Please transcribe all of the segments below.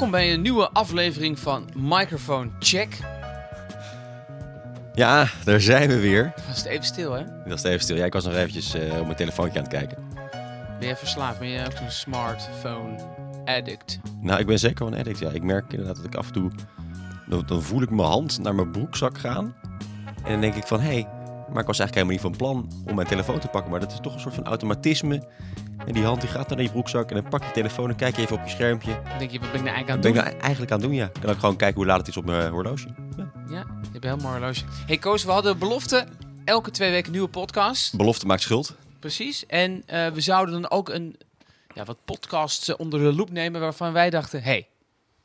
Welkom bij een nieuwe aflevering van Microphone Check. Ja, daar zijn we weer. Was het even stil, hè? Dat was even stil. Ja, ik was nog eventjes eh, op mijn telefoontje aan het kijken. Ben je verslaafd? Ben je ook een smartphone addict? Nou, ik ben zeker wel een addict. Ja, ik merk inderdaad dat ik af en toe... Dan, dan voel ik mijn hand naar mijn broekzak gaan. En dan denk ik van, hé, hey, maar ik was eigenlijk helemaal niet van plan om mijn telefoon te pakken. Maar dat is toch een soort van automatisme. En die hand die gaat dan naar je broekzak en dan pak je telefoon en kijk je even op je schermpje. Dan denk je, wat ben ik nou eigenlijk aan het ben ik doen? nou eigenlijk aan het doen? Ja, ik kan ook gewoon kijken hoe laat het is op mijn horloge. Ja. Ja, je hebt mooi horloge. Hey Koos, we hadden belofte. Elke twee weken nieuwe podcast. Belofte maakt schuld. Precies. En eh, we zouden dan ook een, ja, wat podcasts eh, onder de loep nemen waarvan wij dachten, hey,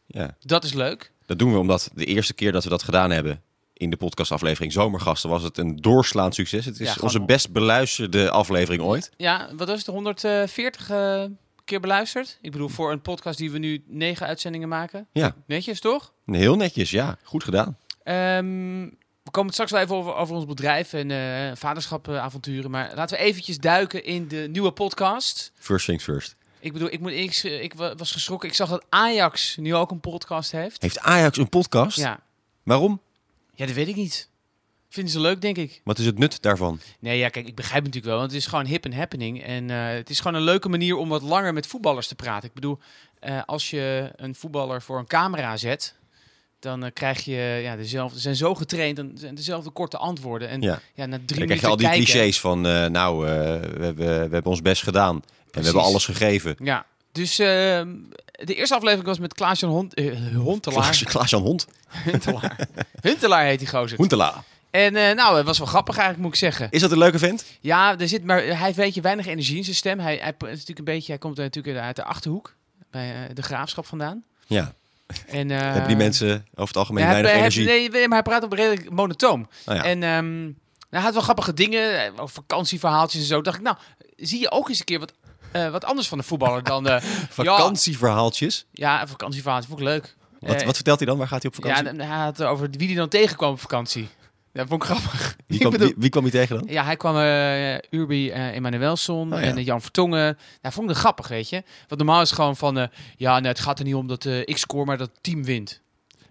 Ja, dat is leuk. dat doen we omdat de eerste keer dat we dat gedaan hebben in de podcastaflevering Zomergasten was het een doorslaand succes. Het is Ja, gewoon onze best beluisterde aflevering ooit. Ja, wat was het? 140 eh, keer beluisterd? Ik bedoel, voor een podcast die we nu negen uitzendingen maken. Ja. Netjes, toch? Heel netjes, ja. Goed gedaan. Ehm, we komen het straks wel even over, over ons bedrijf en eh vaderschapavonturen. Maar laten we eventjes duiken in de nieuwe podcast. First things first. Ik bedoel, ik, moet, ik, ik wa- was geschrokken. Ik zag dat Ajax nu ook een podcast heeft. Heeft Ajax een podcast? Ja. Waarom? Ja, dat weet ik niet. Vinden ze leuk, denk ik. Wat is het nut daarvan? Nee, ja, kijk, ik begrijp het natuurlijk wel. Want het is gewoon hip en happening. En eh, het is gewoon een leuke manier om wat langer met voetballers te praten. Ik bedoel, eh, als je een voetballer voor een camera zet, dan eh, krijg je ja, dezelfde. Ze zijn zo getraind, dan zijn dezelfde korte antwoorden. En ja, Ja. na drie Dan krijg je al die kijken, clichés van, nou, we, hebben, we hebben ons best gedaan. En we hebben alles gegeven. Ja, dus ehm, de eerste aflevering was met Klaas-Jan Hond, eh, Hontelaar. Klaas, Klaas-Jan Hond. Huntelaar. Huntelaar heet die gozer. Hoentela. En eh, nou, het was wel grappig eigenlijk, moet ik zeggen. Is dat een leuke vent? Ja, er zit maar, hij heeft een beetje weinig energie in zijn stem. Hij, hij, is natuurlijk een beetje, hij komt natuurlijk uit de Achterhoek, bij eh, de Graafschap vandaan. Ja. En, eh, hebben die mensen over het algemeen ja, hij- weinig hij- energie? nee, maar hij praat op redelijk monotoom. Oh, ja. En ehm, hij had wel grappige dingen, eh, vakantieverhaaltjes en zo. Dacht ik, nou, zie je ook eens een keer wat, eh, wat anders van de voetballer dan... eh Vakantieverhaaltjes. ja, een vakantieverhaaltje, vond ik leuk. Wat, Eh, wat vertelt hij dan? Waar gaat hij op Ja, vakantie? en hij had over wie hij dan tegenkwam op vakantie. Dat vond ik grappig. wie, kwam, bedoel- wie, wie kwam hij tegen dan? Ja, hij kwam eh Urbi eh Emanuelson Oh, ja. en Jan Vertongen. Nou, vond ik het grappig, weet je. Want normaal is het gewoon van... ja, nee, het gaat er niet om dat ik score, maar dat het team wint.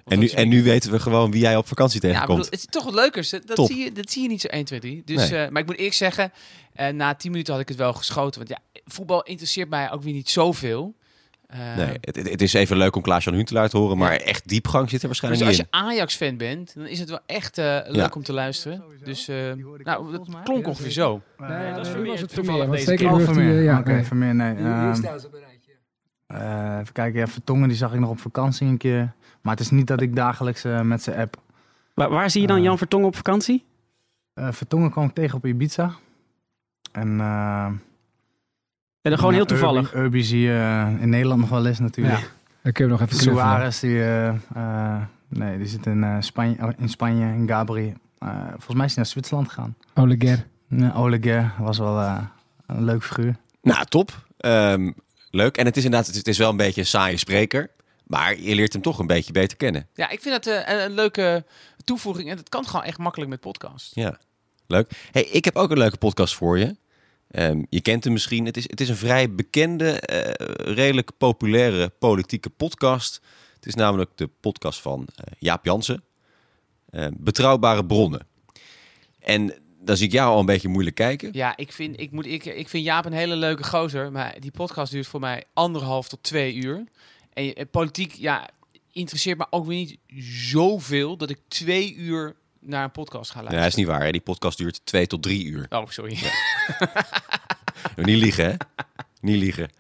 En nu, en nu weten we gewoon wie jij op vakantie Ja, tegenkomt. bedoel, het is toch wat leukers. Dat, Top. zie je, dat zie je niet zo 1, 2, 3. Dus, Nee. maar ik moet eerlijk zeggen, na 10 minuten had ik het wel geschoten. Want ja, voetbal interesseert mij ook weer niet zoveel. Eh, Nee, het, het is even leuk om Klaas-Jan Huntelaar te horen, maar echt diepgang zit er dus waarschijnlijk als niet je. Ajax-fan bent, dan is het wel echt eh, leuk Ja. om te luisteren. Dus eh, nou, dat klonk Ja, ongeveer zo. Nee, dat dat is Vermeer. was het Toevallig deze zeker keer. Vermeer. ja, Oké. Vermeer, nee. Ehm, eh, even kijken, ja, Vertongen die zag ik nog op vakantie een keer. Maar het is niet dat ik dagelijks met zijn app. Waar, waar zie je dan. Jan Vertongen op vakantie? Eh Vertongen kwam ik tegen op Ibiza. En En dan gewoon ja, heel toevallig. Urbi, Urbi zie je eh, in Nederland nog wel eens natuurlijk. Dan kun je nog even. Suarez, die, eh, eh, nee, die zit in, eh, Spanje, oh, in Spanje, in Gabri. Eh, volgens mij is hij naar Zwitserland gegaan. Oleguer. Ja, Oleguer was wel eh, een leuk figuur. Nou, top. Ehm, leuk. En het is inderdaad, het is wel een beetje een saaie spreker. Maar je leert hem toch een beetje beter kennen. Ja, ik vind dat een, een leuke toevoeging. En dat kan gewoon echt makkelijk met podcast. Ja, leuk. Hey, ik heb ook een leuke podcast voor je. Ehm, je kent hem misschien. Het is, het is een vrij bekende, eh, redelijk populaire politieke podcast. Het is namelijk de podcast van eh, Jaap Jansen. Eh, betrouwbare bronnen. En dan zie ik jou al een beetje moeilijk kijken. Ja, ik vind, ik, moet, ik, ik vind Jaap een hele leuke gozer. Maar die podcast duurt voor mij anderhalf tot twee uur. En eh, politiek, ja, interesseert me ook weer niet zoveel dat ik twee uur naar een podcast ga Nee, luisteren. dat is niet waar. Hè? Die podcast duurt twee tot drie uur. Oh, sorry. Niet liegen, hè? Niet liegen.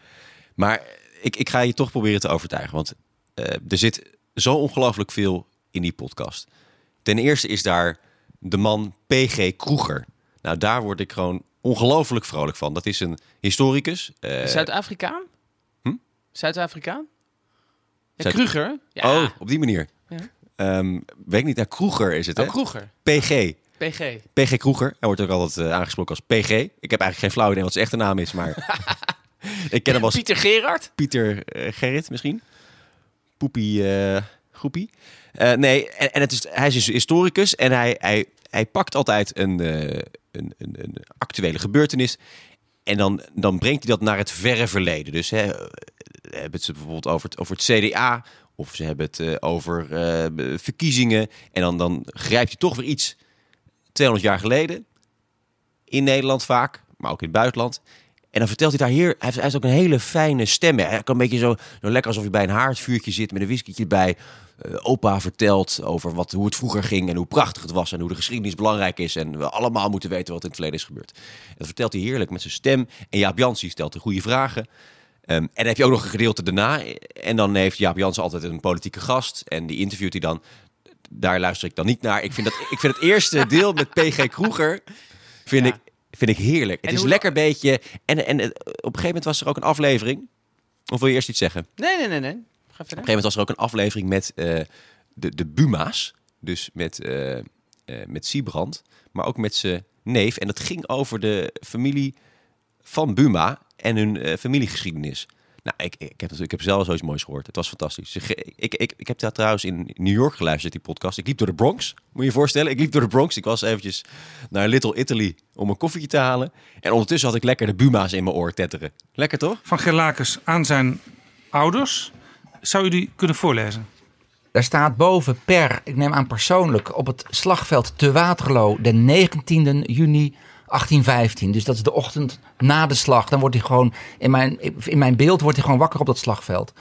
Maar ik, ik ga je toch proberen te overtuigen. Want eh, er zit zo ongelooflijk veel in die podcast. Ten eerste is daar de man PG Kroeger. Nou, daar word ik gewoon ongelooflijk vrolijk van. Dat is een historicus. eh, Zuid-Afrikaan? Hm? Zuid-Afrikaan? Ja, Zuid- Kruger? Ja. Oh, op die manier. Ja. Ehm, weet ik niet. Nou, Kroeger is het, hè? Oh, Kroeger. PG. PG. PG Kroeger. Hij wordt ook altijd eh, aangesproken als PG. Ik heb eigenlijk geen flauw idee wat zijn echte naam is, maar... ik ken hem als Pieter Gerard? Pieter eh, Gerrit misschien. Poepie eh groepie. Nee, en, en het is, hij is dus historicus en hij, hij, hij pakt altijd een, een, een, een actuele gebeurtenis. En dan, dan brengt hij dat naar het verre verleden. Dus hè, hebben ze bijvoorbeeld over het, over het CDA Of ze hebben het eh, over eh, verkiezingen. En dan, dan grijpt hij toch weer iets 200 jaar geleden. In Nederland vaak, maar ook in het buitenland. En dan vertelt hij daar hier. Hij heeft, ook een hele fijne stem. Hij kan een beetje zo, zo lekker alsof je bij een haardvuurtje zit met een whiskytje bij. Eh, opa vertelt over wat, hoe het vroeger ging en hoe prachtig het was en hoe de geschiedenis belangrijk is. En we allemaal moeten weten wat in het verleden is gebeurd. En dat vertelt hij heerlijk met zijn stem. En Jaap Jansie stelt de goede vragen. Ehm, en dan heb je ook nog een gedeelte daarna. En dan heeft Jaap Jansen altijd een politieke gast. En die interviewt hij dan. Daar luister ik dan niet naar. Ik vind, dat, ik vind het eerste deel met PG Kroeger... vind, Ja. ik, vind ik heerlijk. Het En is hoe- lekker beetje... En, en eh, op een gegeven moment was er ook een aflevering... Of wil je eerst iets zeggen? Op Nee, nee, nee, nee. Ga verder. een gegeven moment was er ook een aflevering met eh, de, de Buma's. Dus met, eh met Siebrand. Maar ook met zijn neef. En dat ging over de familie van Buma en hun eh, familiegeschiedenis. Nou, ik, ik, heb, ik heb zelf zoiets moois gehoord. Het was fantastisch. Ik, ik, ik, ik heb daar trouwens in New York geluisterd, die podcast. Ik liep door de Bronx, moet je je voorstellen. Ik liep door de Bronx. Ik was eventjes naar Little Italy om een koffietje te halen. En ondertussen had ik lekker de Buma's in mijn oor tetteren. Lekker toch? Van Gerlakens aan zijn ouders. Zou u die kunnen voorlezen? Daar staat boven per, ik neem aan persoonlijk, op het slagveld te Waterloo de 19e juni 1815. Dus dat is de ochtend na de slag. Dan wordt hij gewoon, in mijn, in mijn beeld wordt hij gewoon wakker op dat slagveld.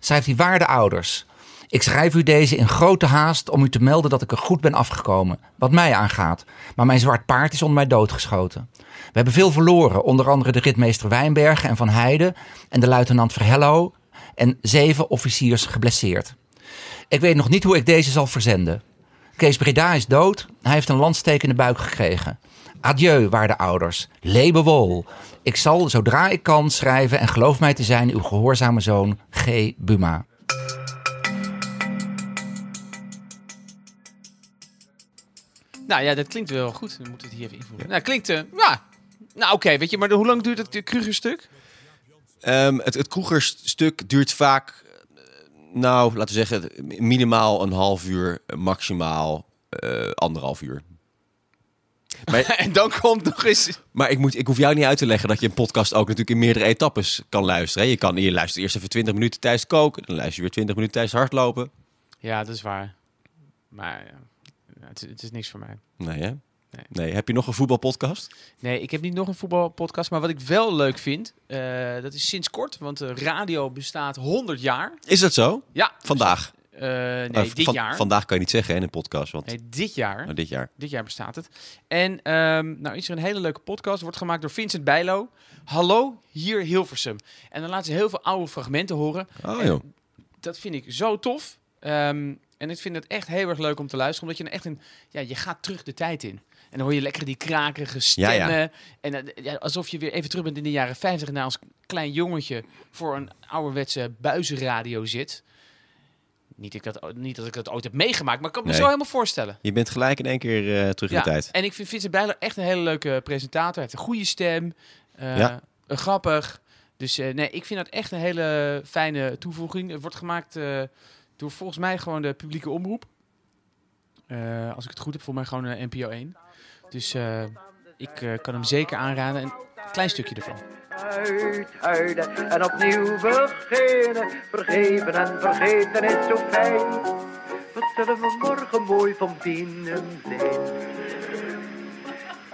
Schrijft hij, waarde ouders. Ik schrijf u deze in grote haast om u te melden dat ik er goed ben afgekomen. Wat mij aangaat. Maar mijn zwart paard is onder mij doodgeschoten. We hebben veel verloren. Onder andere de ritmeester Wijnbergen en Van Heijden. En de luitenant Verhello. En zeven officiers geblesseerd. Ik weet nog niet hoe ik deze zal verzenden. Kees Breda is dood. Hij heeft een landsteek in de buik gekregen. Adieu, waarde ouders. Lebe wol. Ik zal, zodra ik kan, schrijven en geloof mij te zijn uw gehoorzame zoon G. Buma. Nou ja, dat klinkt wel goed. Dan moeten we het hier even invoeren. Nou, klinkt... eh, ja. Nou, oké. weet je, maar de- hoe lang duurt het Kruger-stuk? Ehm, het, het Kroegerstuk duurt vaak, eh, nou, laten we zeggen, minimaal een half uur, maximaal eh, anderhalf uur. Maar, en dan komt nog eens... maar ik, moet, ik hoef jou niet uit te leggen dat je een podcast ook natuurlijk in meerdere etappes kan luisteren. hè. Je, kan, je luistert eerst even 20 minuten tijdens koken, dan luister je weer 20 minuten tijdens hardlopen. Ja, dat is waar. Maar ja, ja, het, is- het is niks voor mij. Nee, hè? Nee. Nee. Heb je nog een voetbalpodcast? Nee, ik heb niet nog een voetbalpodcast. Maar wat ik wel leuk vind, eh, dat is sinds kort. Want de radio bestaat 100 jaar. Is dat zo? Ja. Vandaag? Eh, nee, Eh, dit van- jaar. Vandaag kan je niet zeggen hè, in een podcast, want Nee, dit jaar. oh, dit jaar. Dit jaar bestaat het. En ehm, nou is er een hele leuke podcast. Wordt gemaakt door Vincent Bijlo. Hallo, hier Hilversum. En dan laten ze heel veel oude fragmenten horen. Oh joh. Dat vind ik zo tof. Ehm, en ik vind het echt heel erg leuk om te luisteren. Omdat je dan echt een... Ja, je gaat terug de tijd in. En dan hoor je lekker die krakerige stemmen. ja. En eh, ja, alsof je weer even terug bent in de jaren 50 en daar als klein jongetje voor een ouderwetse buizenradio zit. Niet, ik dat, niet dat ik dat ooit heb meegemaakt, maar ik kan me Nee. zo helemaal voorstellen. Je bent gelijk in één keer eh, terug in de tijd. En ik vind Vincent Bijlo echt een hele leuke presentator. Hij heeft een goede stem. eh, Ja. een grappig. Dus eh, nee, ik vind dat echt een hele fijne toevoeging. Het wordt gemaakt eh, door volgens mij gewoon de publieke omroep. Eh, als ik het goed heb, volgens mij gewoon eh, NPO 1. Dus eh, ik eh, kan hem zeker aanraden. Een klein stukje ervan. uithuilen en opnieuw beginnen. Vergeven en vergeten is zo fijn. Wat zullen we morgen mooi van binnen zijn?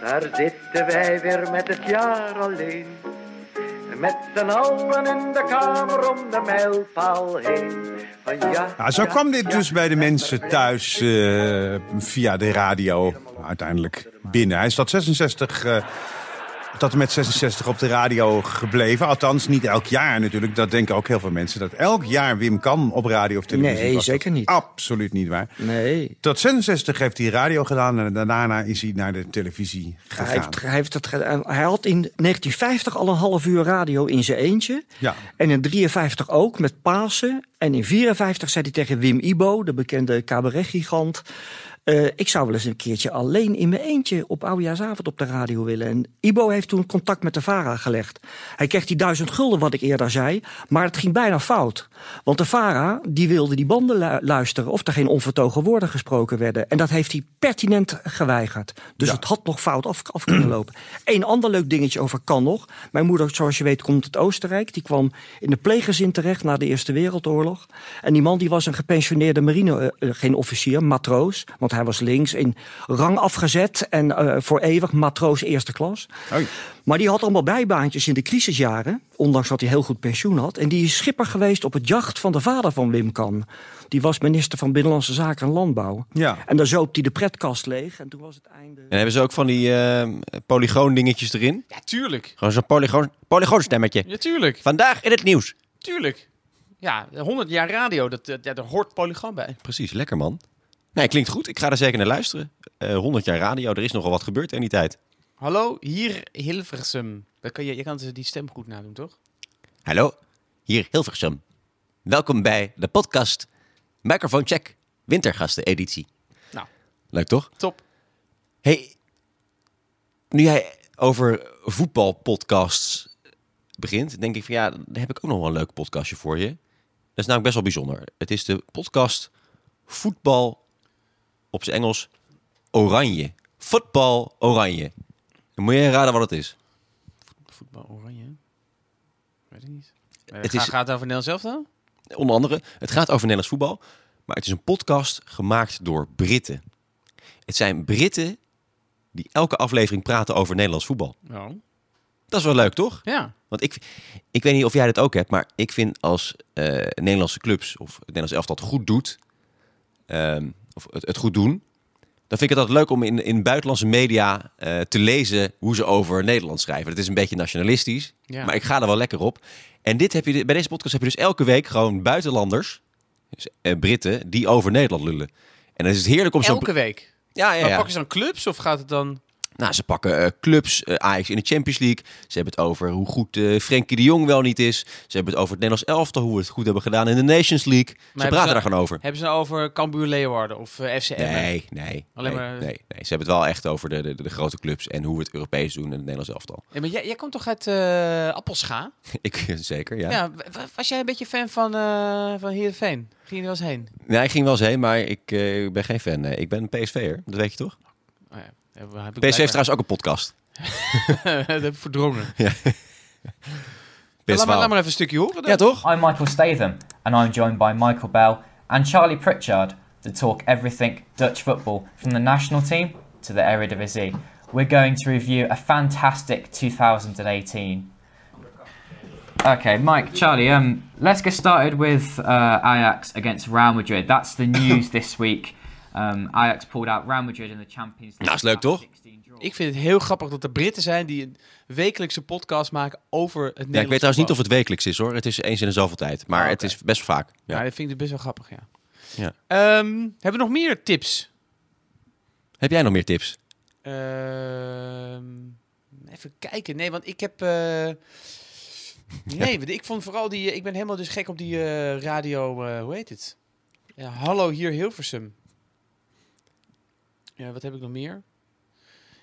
Daar zitten wij weer met het jaar alleen. Met z'n allen in de kamer om de mijlpaal heen. Van ja, Nou, zo kwam dit dus bij de mensen thuis eh, via de radio uiteindelijk binnen. Hij is tot 66, eh, tot en met 66 op de radio gebleven. Althans, niet elk jaar natuurlijk. Dat denken ook heel veel mensen. Dat elk jaar Wim kan op radio of televisie. Nee, was dat zeker niet. Absoluut niet waar. Nee. Tot 66 heeft hij radio gedaan en daarna is hij naar de televisie Hij, gegaan. heeft, hij, heeft het gedaan. hij had in 1950 al een half uur radio in zijn eentje. Ja. En in 53 ook met Pasen. En in 54 zei hij tegen Wim Ibo, de bekende cabaretgigant... Eh, ik zou wel eens een keertje alleen in mijn eentje op oudejaarsavond op de radio willen. En Ibo heeft toen contact met de VARA gelegd. Hij kreeg die duizend gulden wat ik eerder zei, maar het ging bijna fout. Want de VARA die wilde die banden lu- luisteren of er geen onvertogen woorden gesproken werden. En dat heeft hij pertinent geweigerd. Dus het had nog fout af, af kunnen lopen. Een ander leuk dingetje over kan nog. Mijn moeder, zoals je weet, komt uit Oostenrijk. Die kwam in de pleeggezin terecht na de Eerste Wereldoorlog. En die man die was een gepensioneerde marine, eh, eh, geen officier, matroos. Want hij was links in rang afgezet en eh, voor eeuwig matroos eerste klas. Oei. Maar die had allemaal bijbaantjes in de crisisjaren, ondanks dat hij heel goed pensioen had. En die is schipper geweest op het jacht van de vader van Wim Kan. Die was minister van Binnenlandse Zaken en Landbouw. Ja. En dan zoop hij de pretkast leeg en toen was het einde. En hebben ze ook van die eh, polygoon dingetjes erin? Ja, tuurlijk. Gewoon zo'n polygoon, polygoonstemmetje. Ja, tuurlijk. Vandaag in het nieuws. Tuurlijk. Ja, 100 jaar radio, dat, dat, ja, daar hoort Polygoon bij. Precies, lekker man. Nee, klinkt goed. Ik ga er zeker naar luisteren. Eh 100 jaar radio, er is nogal wat gebeurd in die tijd. Hallo, hier Hilversum. Dat kan je, je kan ze die stem goed nadoen, toch? Hallo, hier Hilversum. Welkom bij de podcast Microphone Check Wintergasten editie. Nou. Leuk toch? Top. Hey, nu jij over voetbalpodcasts begint, denk ik van ja, daar heb ik ook nog wel een leuk podcastje voor je. Dat is namelijk best wel bijzonder. Het is de podcast Voetbal op zijn Engels Oranje. Voetbal Oranje. Dan moet je raden wat het is. Voetbal oranje. Weet ik niet. Het is-. Gaat het over Nederland zelf dan? Onder andere, het gaat over Nederlands voetbal, maar het is een podcast gemaakt door Britten. Het zijn Britten die elke aflevering praten over Nederlands voetbal. Oh. Dat is wel leuk, toch? Ja. Want ik, ik weet niet of jij dat ook hebt, maar ik vind als eh, Nederlandse clubs of het Nederlands elftal goed doet, ehm, of het, het goed doen, dan vind ik het altijd leuk om in, in buitenlandse media eh, te lezen hoe ze over Nederland schrijven. Het is een beetje nationalistisch, Ja. maar ik ga er wel lekker op. En dit heb je, bij deze podcast heb je dus elke week gewoon buitenlanders, dus, eh, Britten, die over Nederland lullen. En dan is het heerlijk om zo'n... Elke week. Ja, ja, Maar ja. pakken ze dan clubs of gaat het dan... Nou, ze pakken eh, clubs, eh, Ajax in de Champions League. Ze hebben het over hoe goed eh Frenkie de Jong wel niet is. Ze hebben het over het Nederlands elftal, hoe we het goed hebben gedaan in de Nations League. Ze praten ze- daar gewoon over. Hebben ze nou over Cambuur Leeuwarden of FCM? Nee, nee, Alleen nee, maar- nee, nee. Ze hebben het wel echt over de, de, de grote clubs en hoe we het Europees doen in het Nederlands elftal. Ja, maar jij, jij komt toch uit eh Appelscha? Ik zeker, ja. Ja. wa- wa- was jij een beetje fan van, eh van Heerenveen? Ging je er wel eens heen? Nee, ik ging wel eens heen, maar ik ben geen fan. Nee. Ik ben een PSV'er, dat weet je toch? Oh ja. Heb, heb ik PSV heeft trouwens ook een podcast. dat heb ik verdrongen. Best laat, maar, wel. laat maar even een stukje horen. dan. Ja, toch? I'm Michael Statham, and I'm joined by Michael Bell and Charlie Pritchard to talk everything Dutch football from the national team to the Eredivisie. We're going to review a fantastic 2018. Okay, Mike, Charlie, um, let's get started with uh, Ajax against Real Madrid. That's the news this week. Um, Ajax pulled out Real Madrid in the Champions League. Nou, is leuk, toch? 16 draw. Ik vind het heel grappig dat er Britten zijn die een wekelijkse podcast maken over het Nederlands Ja, ik weet trouwens niet of het wekelijks is hoor. Het is eens in de zoveel tijd. Maar Ah, het is best vaak. Ja, Ja. dat vind ik best wel grappig, ja. Ja. Ehm, hebben we nog meer tips? Heb jij nog meer tips? Ehm, even kijken. Nee, want ik heb... eh, Nee, ik vond vooral die... Ik ben helemaal dus gek op die eh, radio... eh, hoe heet het? Ja, hallo, hier Hilversum. Ja, wat heb ik nog meer?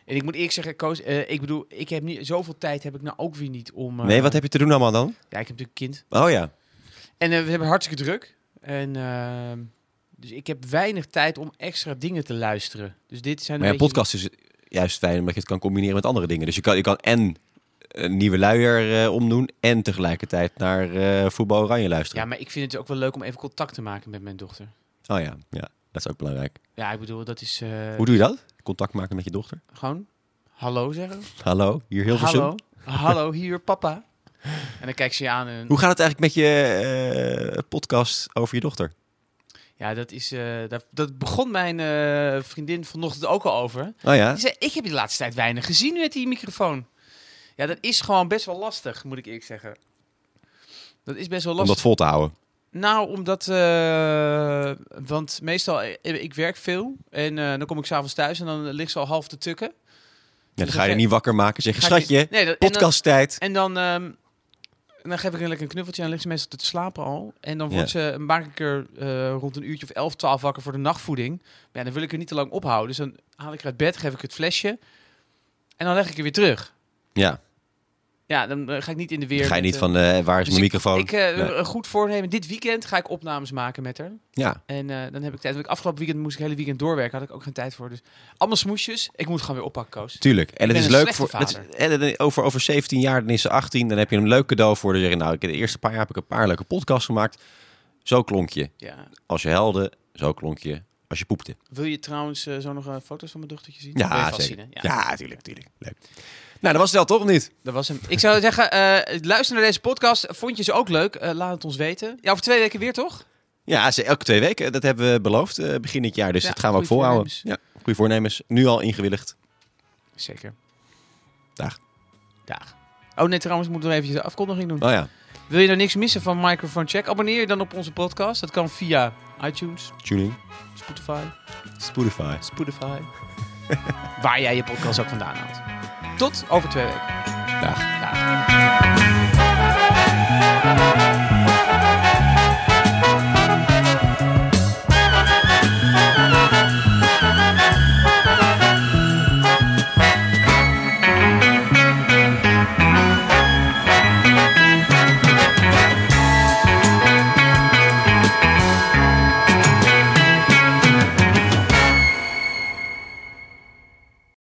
En ik moet eerlijk zeggen, Koos, eh, ik bedoel, ik heb niet zoveel tijd heb ik nou ook weer niet om. eh, Nee, wat heb je te doen allemaal dan? Ja, ik heb natuurlijk een kind. Oh ja. En eh, we hebben hartstikke druk. En ehm, dus ik heb weinig tijd om extra dingen te luisteren. Dus dit zijn een Maar ja, beetje- podcast is juist fijn omdat je het kan combineren met andere dingen. Dus je kan, je kan en een nieuwe luier eh, omdoen en tegelijkertijd naar eh, voetbal oranje luisteren. Ja, maar ik vind het ook wel leuk om even contact te maken met mijn dochter. Oh ja, ja, dat is ook belangrijk. Ja, ik bedoel, dat is eh, Hoe doe je dat? Contact maken met je dochter? gewoon hallo zeggen. Hallo, hier heel veel Hallo, hallo, hier papa. En dan kijkt ze je aan en Hoe gaat het eigenlijk met je eh, podcast over je dochter? ja, dat is, eh, dat, dat begon mijn eh, vriendin vanochtend ook al over. Oh ja? Die zei, ik heb je de laatste tijd weinig gezien met die microfoon. Ja, dat is gewoon best wel lastig, moet ik eerlijk zeggen. Dat is best wel Om lastig. dat vol te houden. Nou, omdat... eh, want meestal, eh, ik werk veel. En eh, dan kom ik s'avonds thuis en dan ligt ze al half te tukken. Ja, dan Dus ga je niet wakker maken. Zeg schatje, Nee, dat- en dan- podcasttijd. En dan, ehm, En dan geef ik een lekker een knuffeltje en dan ligt ze meestal te slapen al. En dan Ja. wordt ze, maak ik er rond een uurtje of 11, 12 wakker voor de nachtvoeding. Maar ja, dan wil ik er niet te lang ophouden. Dus dan haal ik haar uit bed, geef ik het flesje. En dan leg ik er weer terug. Ja, Ja, dan eh, ga ik niet in de weer. ga je met, niet van, eh, waar is dus mijn microfoon? Ik, Nee. een goed voornemen. Dit weekend ga ik opnames maken met haar. Ja, En dan heb ik tijd. Want ik afgelopen weekend moest ik het hele weekend doorwerken. Had ik ook geen tijd voor. Dus allemaal smoesjes. Ik moet gewoon weer oppakken, Koos. tuurlijk. En het is leuk voor. is- en over, over 17 jaar, dan is ze 18. Dan heb je een leuk cadeau voor de. Nou, ik- de eerste paar jaar heb ik een paar leuke podcasts gemaakt. Zo klonk je. Ja. Als je helde, zo klonk je. Als je poepte. Wil je trouwens eh, zo nog eh, foto's van mijn dochtertje zien? Ja, zeker. Ja, tuurlijk, tuurlijk. Leuk. Nou, dat was het wel, toch of niet? Dat was hem. Ik zou zeggen, eh, luister naar deze podcast. Vond je ze ook leuk? Laat het ons weten. Ja, over twee weken weer, toch? Ja, ze elke twee weken. Dat hebben we beloofd eh, begin dit jaar. Dus Ja, dat gaan we ook goeie volhouden. Ja, goede voornemens. Nu al ingewilligd. Zeker. Dag. Dag. Oh nee, trouwens, ik moet nog eventjes de afkondiging doen. Oh ja, Wil je nou niks missen van Microphone Check? Abonneer je dan op onze podcast. Dat kan via iTunes, tuning. Spotify, Spotify. Spotify. Waar jij je podcast ook vandaan haalt. Tot over twee weken. Dag. Dag.